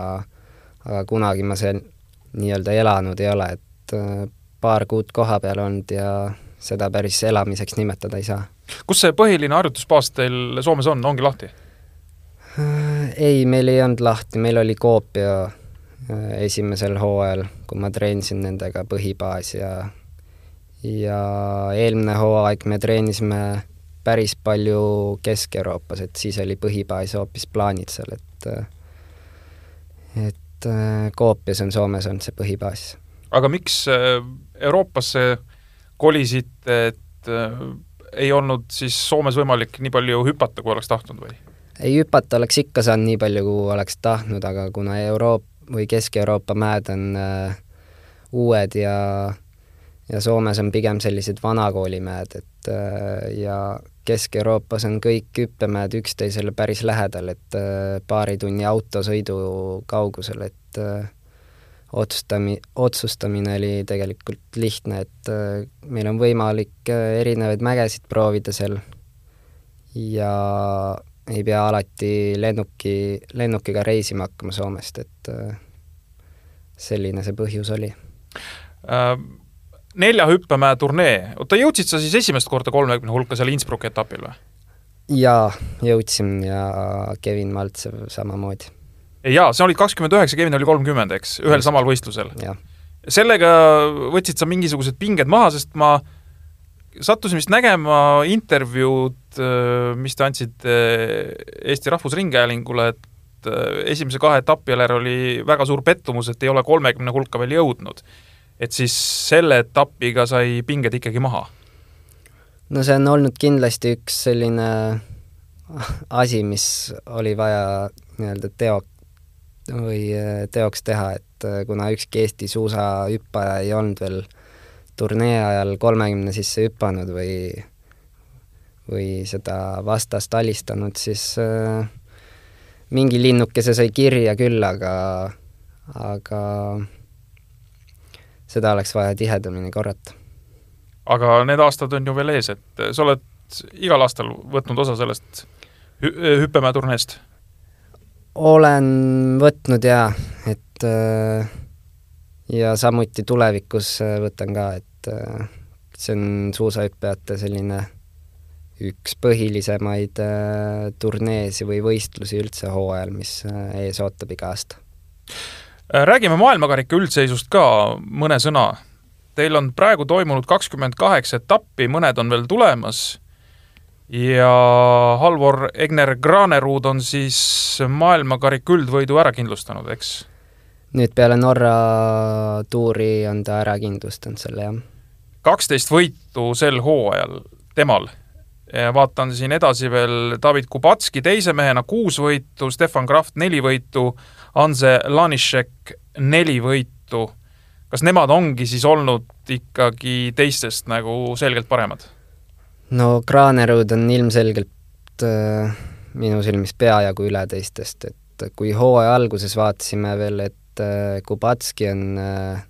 aga kunagi ma seal nii-öelda elanud ei ole, et äh, paar kuud kohapeal olnud ja seda päris elamiseks nimetada ei saa. kus see põhiline harjutusbaas teil Soomes on, ongi lahti? ei, meil ei olnud lahti, meil oli Kuopio esimesel hooajal, kui ma treenisin nendega põhibaas ja ja eelmine hooaeg me treenisime päris palju Kesk-Euroopas, et siis oli põhibaas hoopis plaanid seal, et et Koopias on Soomes olnud see põhibaas. aga miks äh, Euroopasse kolisite, et äh, ei olnud siis Soomes võimalik nii palju hüpata, kui oleks tahtnud või? ei, hüpata oleks ikka saanud nii palju, kui oleks tahtnud, aga kuna Euroop- või Kesk-Euroopa mäed on äh, uued ja ja Soomes on pigem sellised vanakoolimäed, et äh, ja Kesk-Euroopas on kõik hüppemäed üksteisele päris lähedal, et äh, paari tunni autosõidu kaugusel, et äh, otsustami-, otsustamine oli tegelikult lihtne, et meil on võimalik erinevaid mägesid proovida seal. Ja ei pea alati lennuki, lennukiga reisima hakkama Soomest, et selline see põhjus oli. Ähm nelja hüppemäe turnee, oota, jõudsid sa siis esimest korda kolmekümne hulka seal Innsbrucki etapil või? jaa, jõudsin ja Kevin Maltsev samamoodi. jaa, sa olid kakskümmend üheksa, Kevin oli kolmkümmend, eks, ühel samal võistlusel? sellega võtsid sa mingisugused pinged maha, sest ma sattusin vist nägema intervjuud, äh, mis te andsite Eesti Rahvusringhäälingule, et äh, esimese kahe etapi järel oli väga suur pettumus, et ei ole kolmekümne hulka veel jõudnud et siis selle etapiga sai pinged ikkagi maha? no see on olnud kindlasti üks selline asi, mis oli vaja nii-öelda teo- või äh, teoks teha, et äh, kuna ükski Eesti suusahüppaja ei olnud veel turnee ajal kolmekümne sisse hüpanud või või seda vastast alistanud, siis äh, mingi linnukese sai kirja küll, aga aga seda oleks vaja tihedamini korrata. aga need aastad on ju veel ees, et sa oled igal aastal võtnud osa sellest hü-, hüppemäe turneest? olen võtnud jaa, et äh, ja samuti tulevikus võtan ka, et see on suusahüppajate selline üks põhilisemaid turneesi või võistlusi üldse hooajal, mis ees ootab iga aasta. Räägime maailmakarika üldseisust ka mõne sõna. Teil on praegu toimunud kakskümmend kaheksa etappi, mõned on veel tulemas ja Halvor Egner Granerud on siis maailmakarika üldvõidu ära kindlustanud, eks? nüüd peale Norra tuuri on ta ära kindlustanud selle, jah. kaksteist võitu sel hooajal temal. vaatan siin edasi veel David Kubatski teise mehena kuus võitu, Stefan Kraft neli võitu, Anze Lanišek neli võitu. kas nemad ongi siis olnud ikkagi teistest nagu selgelt paremad? no Kraanerud on ilmselgelt äh, minu silmis peajagu üle teistest, et kui hooaja alguses vaatasime veel, et äh, Kubatski on äh,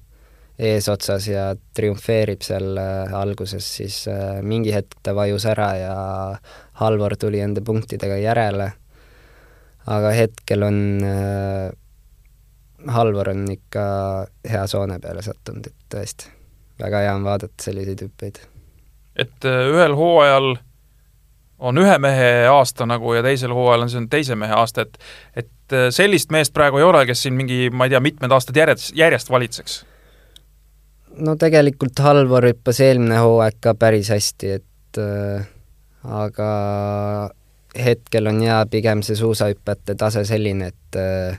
eesotsas ja triumfeerib seal äh, alguses, siis äh, mingi hetk ta vajus ära ja Halvor tuli enda punktidega järele, aga hetkel on äh, Halvor on ikka hea soone peale sattunud, et tõesti, väga hea on vaadata selliseid hüppeid et äh, ühel hooajal on ühe mehe aasta nagu ja teisel hooajal on see on teise mehe aasta, et et äh, sellist meest praegu ei ole, kes siin mingi, ma ei tea, mitmed aastad järjest, järjest valitseks? no tegelikult Halvor hüppas eelmine hooaeg ka päris hästi, et äh, aga hetkel on jaa, pigem see suusahüppajate tase selline, et äh,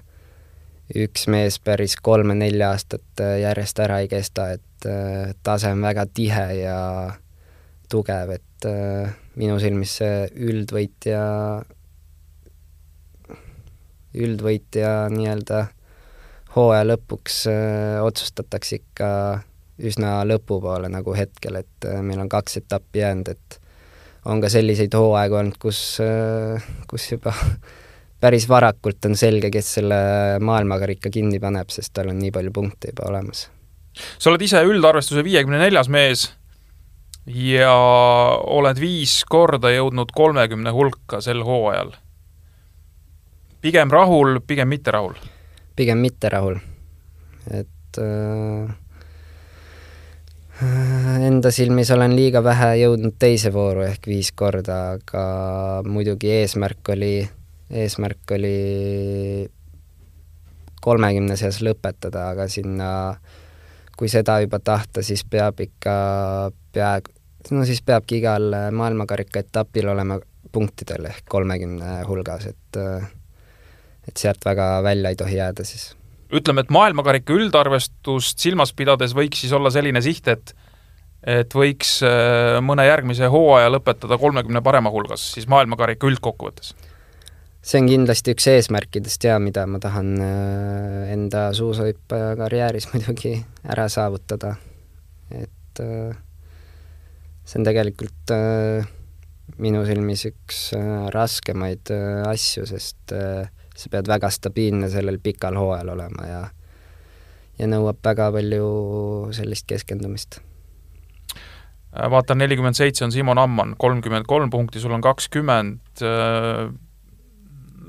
üks mees päris kolme-nelja aastat äh, järjest ära ei kesta, et äh, tase on väga tihe ja tugev, et minu silmis see üldvõitja, üldvõitja nii-öelda hooaja lõpuks otsustatakse ikka üsna lõpupoole nagu hetkel, et meil on kaks etappi jäänud, et on ka selliseid hooaegu olnud, kus äh,, kus juba päris varakult on selge, kes selle maailmakarika kinni paneb, sest tal on nii palju punkte juba olemas. sa oled ise üldarvestuse viiekümne neljas mees ja oled viis korda jõudnud kolmekümne hulka sel hooajal. pigem rahul, pigem mitte rahul? pigem mitte rahul. et äh, enda silmis olen liiga vähe jõudnud teise vooru ehk viis korda, aga muidugi eesmärk oli, eesmärk oli kolmekümne seas lõpetada, aga sinna kui seda juba tahta, siis peab ikka peaaegu, no siis peabki igal maailmakarika etapil olema punktidel ehk kolmekümne hulgas, et et sealt väga välja ei tohi jääda siis. ütleme, et maailmakarika üldarvestust silmas pidades võiks siis olla selline siht, et et võiks äh, mõne järgmise hooaja lõpetada kolmekümne parema hulgas, siis maailmakarika üldkokkuvõttes? see on kindlasti üks eesmärkidest jaa, mida ma tahan äh, enda suusahüppaja karjääris muidugi ära saavutada. et äh, see on tegelikult minu silmis üks raskemaid asju, sest sa pead väga stabiilne sellel pikal hooajal olema ja ja nõuab väga palju sellist keskendumist. Äh, vaatan, nelikümmend seitse on Simon Amman, kolmkümmend kolm punkti, sul on kakskümmend, äh,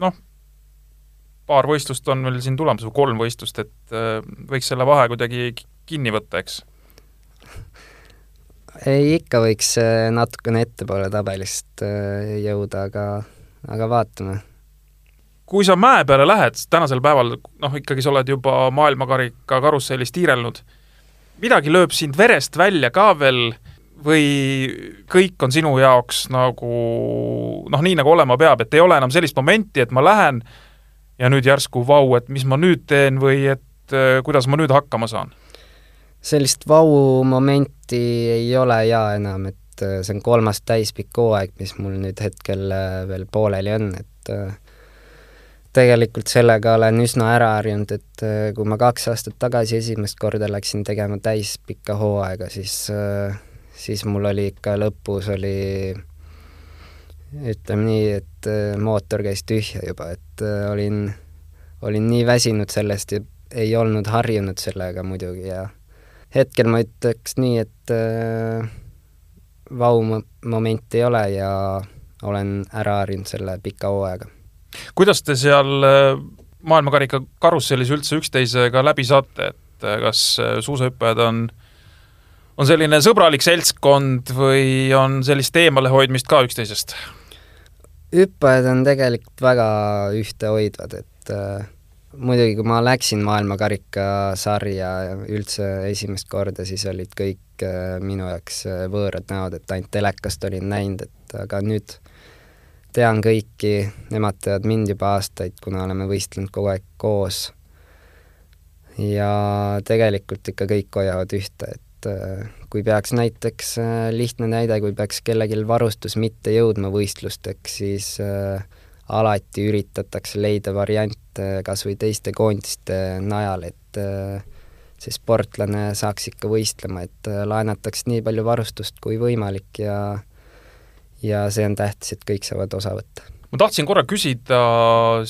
noh, paar võistlust on veel siin tulemas, või kolm võistlust, et äh, võiks selle vahe kuidagi kinni võtta, eks? ei, ikka võiks äh, natukene ettepoole tabelist äh, jõuda, aga, aga vaatame. kui sa mäe peale lähed, tänasel päeval noh, ikkagi sa oled juba maailmakarika karussellis tiirelnud, midagi lööb sind verest välja ka veel või kõik on sinu jaoks nagu noh, nii nagu olema peab, et ei ole enam sellist momenti, et ma lähen ja nüüd järsku vau, et mis ma nüüd teen või et äh, kuidas ma nüüd hakkama saan? sellist vau-momenti ei ole jaa enam, et äh, see on kolmas täispikk hooaeg, mis mul nüüd hetkel äh, veel pooleli on, et äh, tegelikult sellega olen üsna ära harjunud, et kui ma kaks aastat tagasi esimest korda läksin tegema täispikka hooaega, siis, siis mul oli ikka lõpus oli ütleme nii, et mootor käis tühja juba, et olin, olin nii väsinud sellest ja ei olnud harjunud sellega muidugi ja hetkel ma ütleks nii, et äh, vau-momenti ei ole ja olen ära harjunud selle pika hooajaga. kuidas te seal äh, maailmakarika karussellis üldse üksteisega läbi saate, et kas suusahüppajad on, on selline sõbralik seltskond või on sellist eemalehoidmist ka üksteisest? hüppajad on tegelikult väga ühtehoidvad, et äh, muidugi, kui ma läksin maailmakarikasarja üldse esimest korda, siis olid kõik äh, minu jaoks äh, võõrad näod, et ainult telekast olin näinud, et aga nüüd tean kõiki, nemad teavad mind juba aastaid, kuna oleme võistlenud kogu aeg koos. ja tegelikult ikka kõik hoiavad ühte, et äh, kui peaks näiteks, äh, lihtne näide, kui peaks kellelgi varustus mitte jõudma võistlusteks, siis äh, alati üritatakse leida variante kas või teiste koondiste najal, et see sportlane saaks ikka võistlema, et laenatakse nii palju varustust kui võimalik ja ja see on tähtis, et kõik saavad osa võtta. ma tahtsin korra küsida,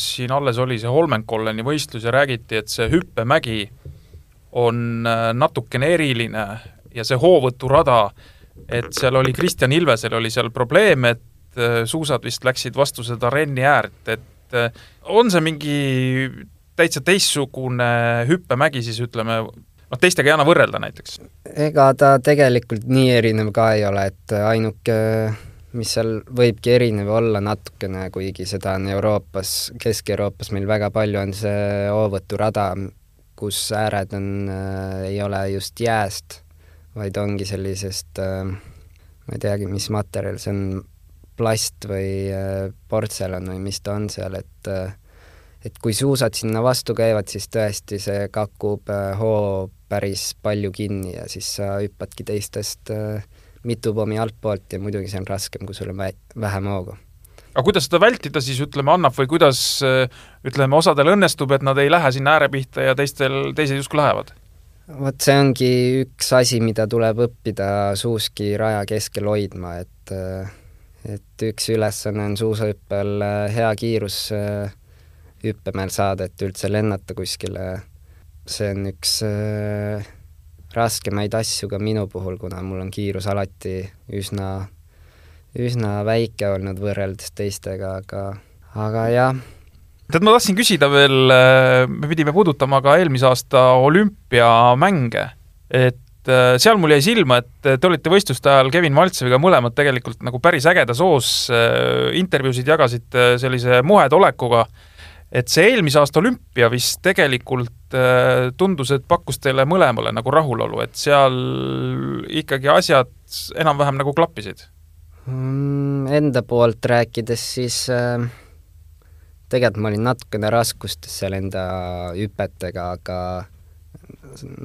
siin alles oli see Holmenkolleni võistlus ja räägiti, et see hüppemägi on äh, natukene eriline ja see hoovõturada, et seal oli Kristjan Ilvesel oli seal probleem, et äh, suusad vist läksid vastu seda renni äärt, et äh, on see mingi täitsa teistsugune hüppemägi siis ütleme, noh, teistega ei anna võrrelda näiteks? ega ta tegelikult nii erinev ka ei ole, et ainuke mis seal võibki erinev olla natukene, kuigi seda on Euroopas, Kesk-Euroopas meil väga palju, on see hoovõturada, kus ääred on äh,, ei ole just jääst, vaid ongi sellisest äh,, ma ei teagi, mis materjal see on, plast või äh, portselan või mis ta on seal, et äh, et kui suusad sinna vastu käivad, siis tõesti see kakub äh, hoo päris palju kinni ja siis sa hüppadki teistest äh, mitu pommi altpoolt ja muidugi see on raskem, kui sul on vähem hoogu. Aga kuidas seda vältida siis ütleme annab või kuidas ütleme, osadel õnnestub, et nad ei lähe sinna ääre pihta ja teistel, teised justkui lähevad? vot see ongi üks asi, mida tuleb õppida suuski raja keskel hoidma, et et üks ülesanne on suusahüppel hea kiirus hüppemäel saada, et üldse lennata kuskile. see on üks raskemaid asju ka minu puhul, kuna mul on kiirus alati üsna, üsna väike olnud võrreldes teistega, aga, aga jah. tead, ma tahtsin küsida veel, äh, me pidime puudutama ka eelmise aasta olümpiamänge, et äh, seal mul jäi silma, et te olite võistluste ajal Kevin Maltseviga mõlemad tegelikult nagu päris ägedas hoos, äh, intervjuusid jagasite sellise muhetolekuga et see eelmise aasta olümpia vist tegelikult tundus, et pakkus teile mõlemale nagu rahulolu, et seal ikkagi asjad enam-vähem nagu klappisid? Enda poolt rääkides siis äh, tegelikult ma olin natukene raskustes seal enda hüpetega, aga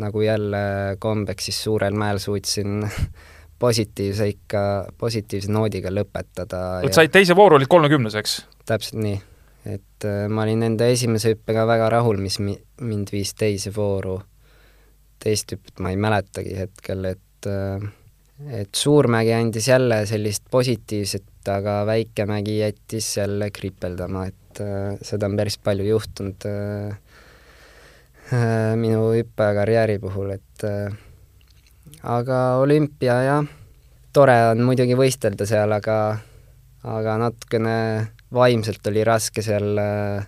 nagu jälle kombeks, siis suurel mäel suutsin positiivse ikka, positiivse noodiga lõpetada. et said teise vooru, olid kolmekümnes, eks? täpselt nii et äh, ma olin enda esimese hüppega väga rahul, mis mi-, mind viis teise vooru. teist hüpet ma ei mäletagi hetkel, et äh, et Suurmägi andis jälle sellist positiivset, aga Väikemägi jättis jälle kripeldama, et äh, seda on päris palju juhtunud äh, äh, minu hüppekarjääri puhul, et äh, aga olümpia jah, tore on muidugi võistelda seal, aga aga natukene vaimselt oli raske seal äh,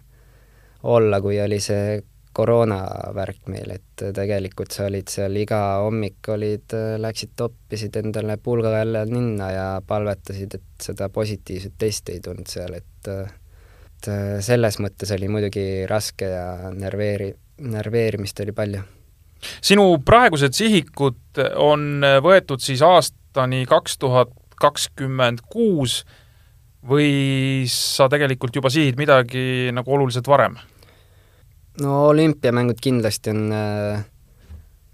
olla, kui oli see koroonavärk meil, et tegelikult sa olid seal iga hommik olid, äh, läksid toppisid endale pulga jälle ninna ja palvetasid, et seda positiivset testi ei tulnud seal, et äh, et selles mõttes oli muidugi raske ja nerveeri-, nerveerimist oli palju. sinu praegused sihikud on võetud siis aastani kaks tuhat kakskümmend kuus või sa tegelikult juba sihid midagi nagu oluliselt varem? No olümpiamängud kindlasti on äh,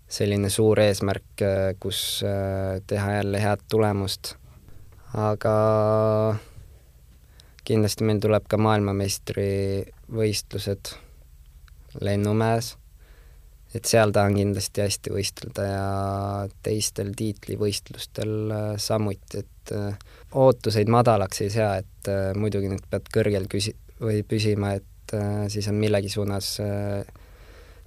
selline suur eesmärk, äh, kus äh, teha jälle head tulemust, aga kindlasti meil tuleb ka maailmameistrivõistlused Lennumäes, et seal tahan kindlasti hästi võistelda ja teistel tiitlivõistlustel samuti, et ootuseid madalaks ei sea, et muidugi nüüd pead kõrgel küsi- või püsima, et äh, siis on millegi suunas äh,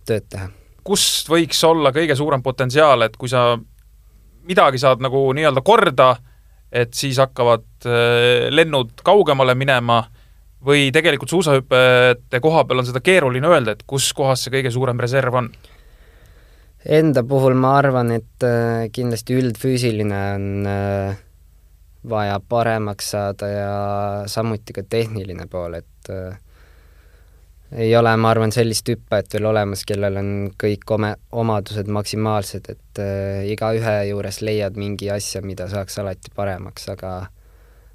tööd teha. kus võiks olla kõige suurem potentsiaal, et kui sa midagi saad nagu nii-öelda korda, et siis hakkavad äh, lennud kaugemale minema või tegelikult suusahüpete koha peal on seda keeruline öelda, et kus kohas see kõige suurem reserv on? Enda puhul ma arvan, et kindlasti üldfüüsiline on vaja paremaks saada ja samuti ka tehniline pool, et äh, ei ole, ma arvan, sellist hüppajat veel olemas, kellel on kõik ome-, omadused maksimaalsed, et äh, igaühe juures leiad mingi asja, mida saaks alati paremaks, aga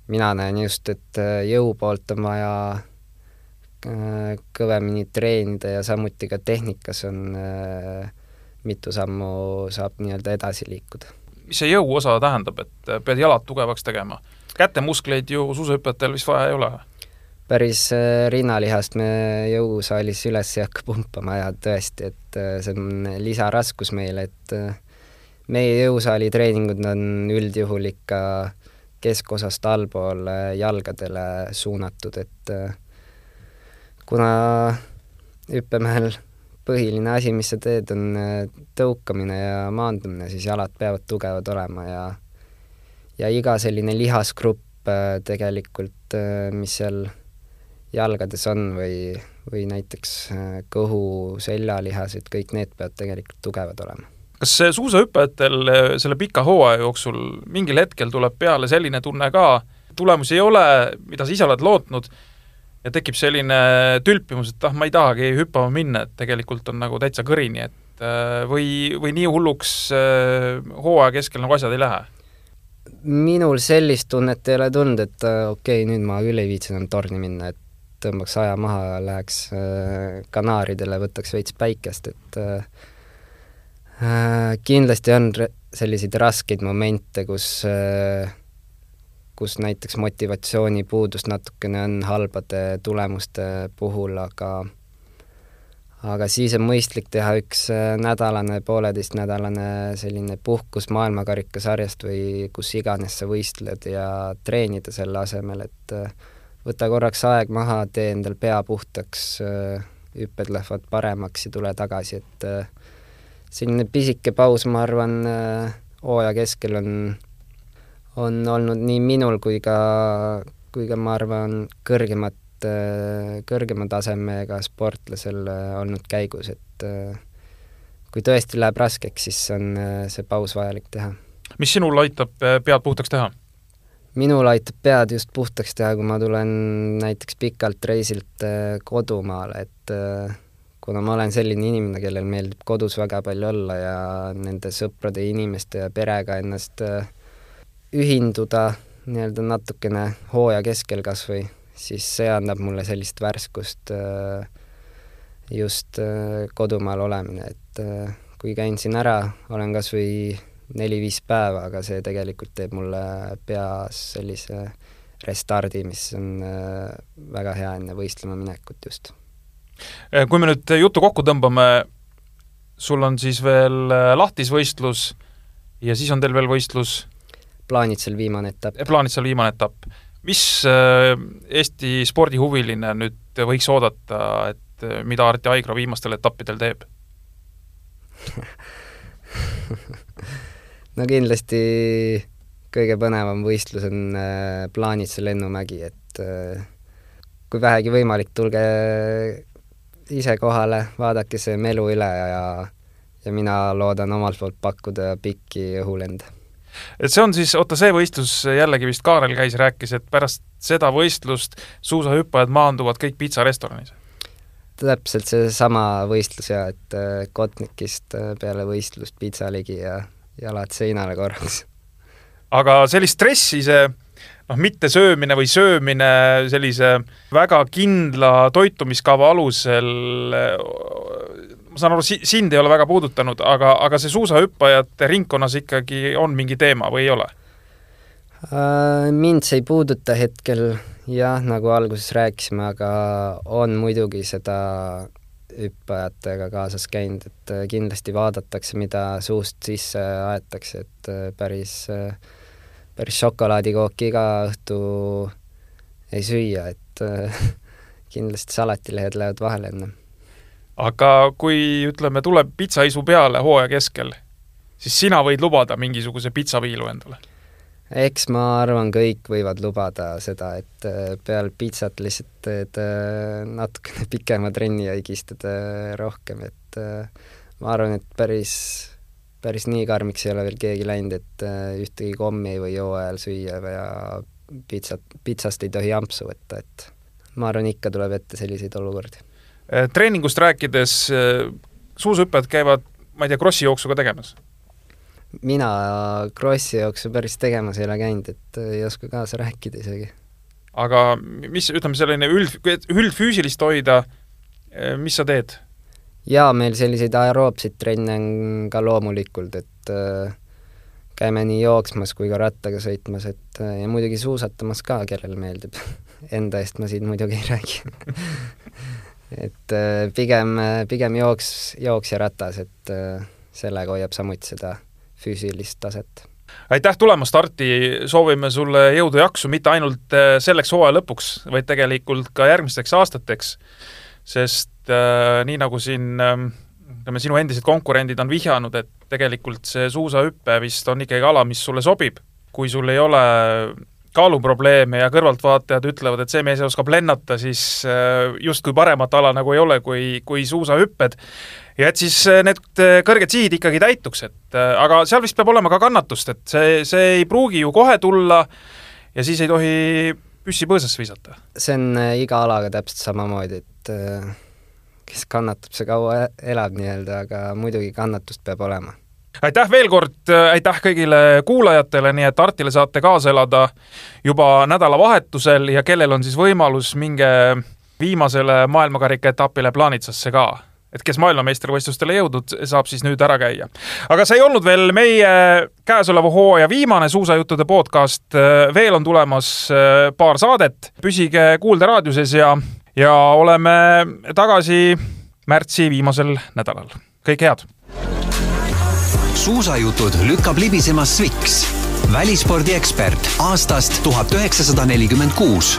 mina näen just, et äh, jõu poolt on vaja äh, kõvemini treenida ja samuti ka tehnikas on äh, mitu sammu saab nii-öelda edasi liikuda. mis see jõuosa tähendab, et pead jalad tugevaks tegema? kätemuskleid ju suusahüpetajatel vist vaja ei ole? Päris äh, rinnalihast me jõusaalis üles ei hakka pumpama ja tõesti, et äh, see on lisaraskus meile, et äh, meie jõusaali treeningud on üldjuhul ikka keskosast allpool jalgadele suunatud, et kuna hüppemehel põhiline asi, mis sa teed, on tõukamine ja maandumine, siis jalad peavad tugevad olema ja ja iga selline lihasgrupp tegelikult, mis seal jalgades on või, või näiteks kõhu, seljalihased, kõik need peavad tegelikult tugevad olema. kas suusahüppajatel selle pika hooaja jooksul mingil hetkel tuleb peale selline tunne ka, tulemusi ei ole, mida sa ise oled lootnud, ja tekib selline tülpimus, et ah, ma ei tahagi hüppama minna, et tegelikult on nagu täitsa kõrini, et äh, või, või nii hulluks äh, hooaja keskel nagu asjad ei lähe? minul sellist tunnet ei ole tulnud, et äh, okei okay,, nüüd ma küll ei viitsi enam torni minna, et tõmbaks aja maha, läheks Kanaaridele, võtaks veits päikest, et äh, kindlasti on selliseid raskeid momente, kus äh, kus näiteks motivatsioonipuudust natukene on halbade tulemuste puhul, aga aga siis on mõistlik teha üks äh, nädalane, pooleteistnädalane selline puhkus maailmakarikasarjast või kus iganes sa võistled ja treenida selle asemel, et äh, võta korraks aeg maha, tee endal pea puhtaks, äh, hüpped lähevad paremaks ja tule tagasi, et selline pisike paus, ma arvan, hooaja keskel on on olnud nii minul kui ka, kui ka ma arvan, kõrgemat, kõrgema tasemega sportlasel olnud käigus, et kui tõesti läheb raskeks, siis on see paus vajalik teha. mis sinul aitab pead puhtaks teha? Minul aitab pead just puhtaks teha, kui ma tulen näiteks pikalt reisilt kodumaale, et kuna ma olen selline inimene, kellel meeldib kodus väga palju olla ja nende sõprade, inimeste ja perega ennast äh, ühinduda nii-öelda natukene hooaja keskel kas või, siis see annab mulle sellist värskust äh, just äh, kodumaal olemine, et äh, kui käin siin ära, olen kas või neli-viis päeva, aga see tegelikult teeb mulle peas sellise restardi, mis on väga hea enne võistlema minekut just. kui me nüüd jutu kokku tõmbame, sul on siis veel lahtisvõistlus ja siis on teil veel võistlus Plaanitsel viimane etapp. Plaanitsel viimane etapp. mis äh, Eesti spordihuviline nüüd võiks oodata, et äh, mida Arti Aigro viimastel etappidel teeb no kindlasti kõige põnevam võistlus on äh, Plaanitsa lennumägi, et kui vähegi võimalik, tulge ise kohale, vaadake see melu üle ja ja mina loodan omalt poolt pakkuda pikki õhulende et see on siis, oota, see võistlus jällegi vist Kaarel käis, rääkis, et pärast seda võistlust suusahüppajad maanduvad kõik pitsarestoranis? täpselt seesama võistlus ja et äh, Kotnikist äh, peale võistlust pitsa ligi ja jalad seinale korraks. aga sellist stressi see noh, mittesöömine või söömine sellise väga kindla toitumiskava alusel ma saan aru, si-, sind ei ole väga puudutanud, aga, aga see suusahüppajate ringkonnas ikkagi on mingi teema või ei ole? Äh, mind see ei puuduta hetkel jah, nagu alguses rääkisime, aga on muidugi seda hüppajatega kaasas käinud, et äh, kindlasti vaadatakse, mida suust sisse aetakse, et äh, päris, päris šokolaadikooki iga õhtu ei süüa, et kindlasti salatilehed lähevad vahele enne aga kui ütleme, tuleb pitsaisu peale hooaja keskel, siis sina võid lubada mingisuguse pitsaviilu endale? Eks ma arvan, kõik võivad lubada seda, et äh, peale pitsat lihtsalt teed äh, natukene pikema trenni ja higistad äh, rohkem, et ma arvan, et päris, päris nii karmiks ei ole veel keegi läinud, et ühtegi kommi ei või hooajal süüa ja pitsat, pitsast ei tohi ampsu võtta, et ma arvan, ikka tuleb ette selliseid olukordi. Treeningust rääkides, suusahüppajad käivad, ma ei tea, krossi jooksu ka tegemas? Mina krossi jooksu päris tegemas ei ole käinud, et ei oska kaasa rääkida isegi. aga mis, ütleme, selline üld, üldfüüsilist hoida, mis sa teed? jaa, meil selliseid aeroobseid trenne on ka loomulikult, et äh, käime nii jooksmas kui ka rattaga sõitmas, et äh, ja muidugi suusatamas ka, kellele meeldib Enda eest ma siin muidugi ei räägi et pigem, pigem jooks, jooks ja ratas, et sellega hoiab samuti seda füüsilist taset aitäh tulemast, Arti, soovime sulle jõudu-jaksu mitte ainult äh, selleks hooaja lõpuks, vaid tegelikult ka järgmisteks aastateks, sest äh, nii nagu siin äh, ütleme, sinu endised konkurendid on vihjanud, et tegelikult see suusahüpe vist on ikkagi ala, mis sulle sobib. kui sul ei ole kaaluprobleeme ja kõrvaltvaatajad ütlevad, et see mees oskab lennata, siis äh, justkui paremat ala nagu ei ole kui, kui suusahüpped. Ja et siis äh, need äh, kõrged sihid ikkagi täituks, et aga seal vist peab olema ka kannatust, et see, see ei pruugi ju kohe tulla ja siis ei tohi püssi põõsasse visata. see on iga alaga täpselt samamoodi, et kes kannatab, see kaua elab nii-öelda, aga muidugi kannatust peab olema. aitäh veel kord, aitäh kõigile kuulajatele, nii et Artile saate kaasa elada juba nädalavahetusel ja kellel on siis võimalus, minge viimasele maailmakarika etapile Plaanitsasse ka et kes maailmameistrivõistlustele jõudnud, saab siis nüüd ära käia. aga see ei olnud veel meie käesoleva hooaja viimane suusajuttude podcast, veel on tulemas paar saadet, püsige Kuulde raadiuses ja ja oleme tagasi märtsi viimasel nädalal. kõike head! suusajutud lükkab libisema Sviks, välispordiekspert aastast tuhat üheksasada nelikümmend kuus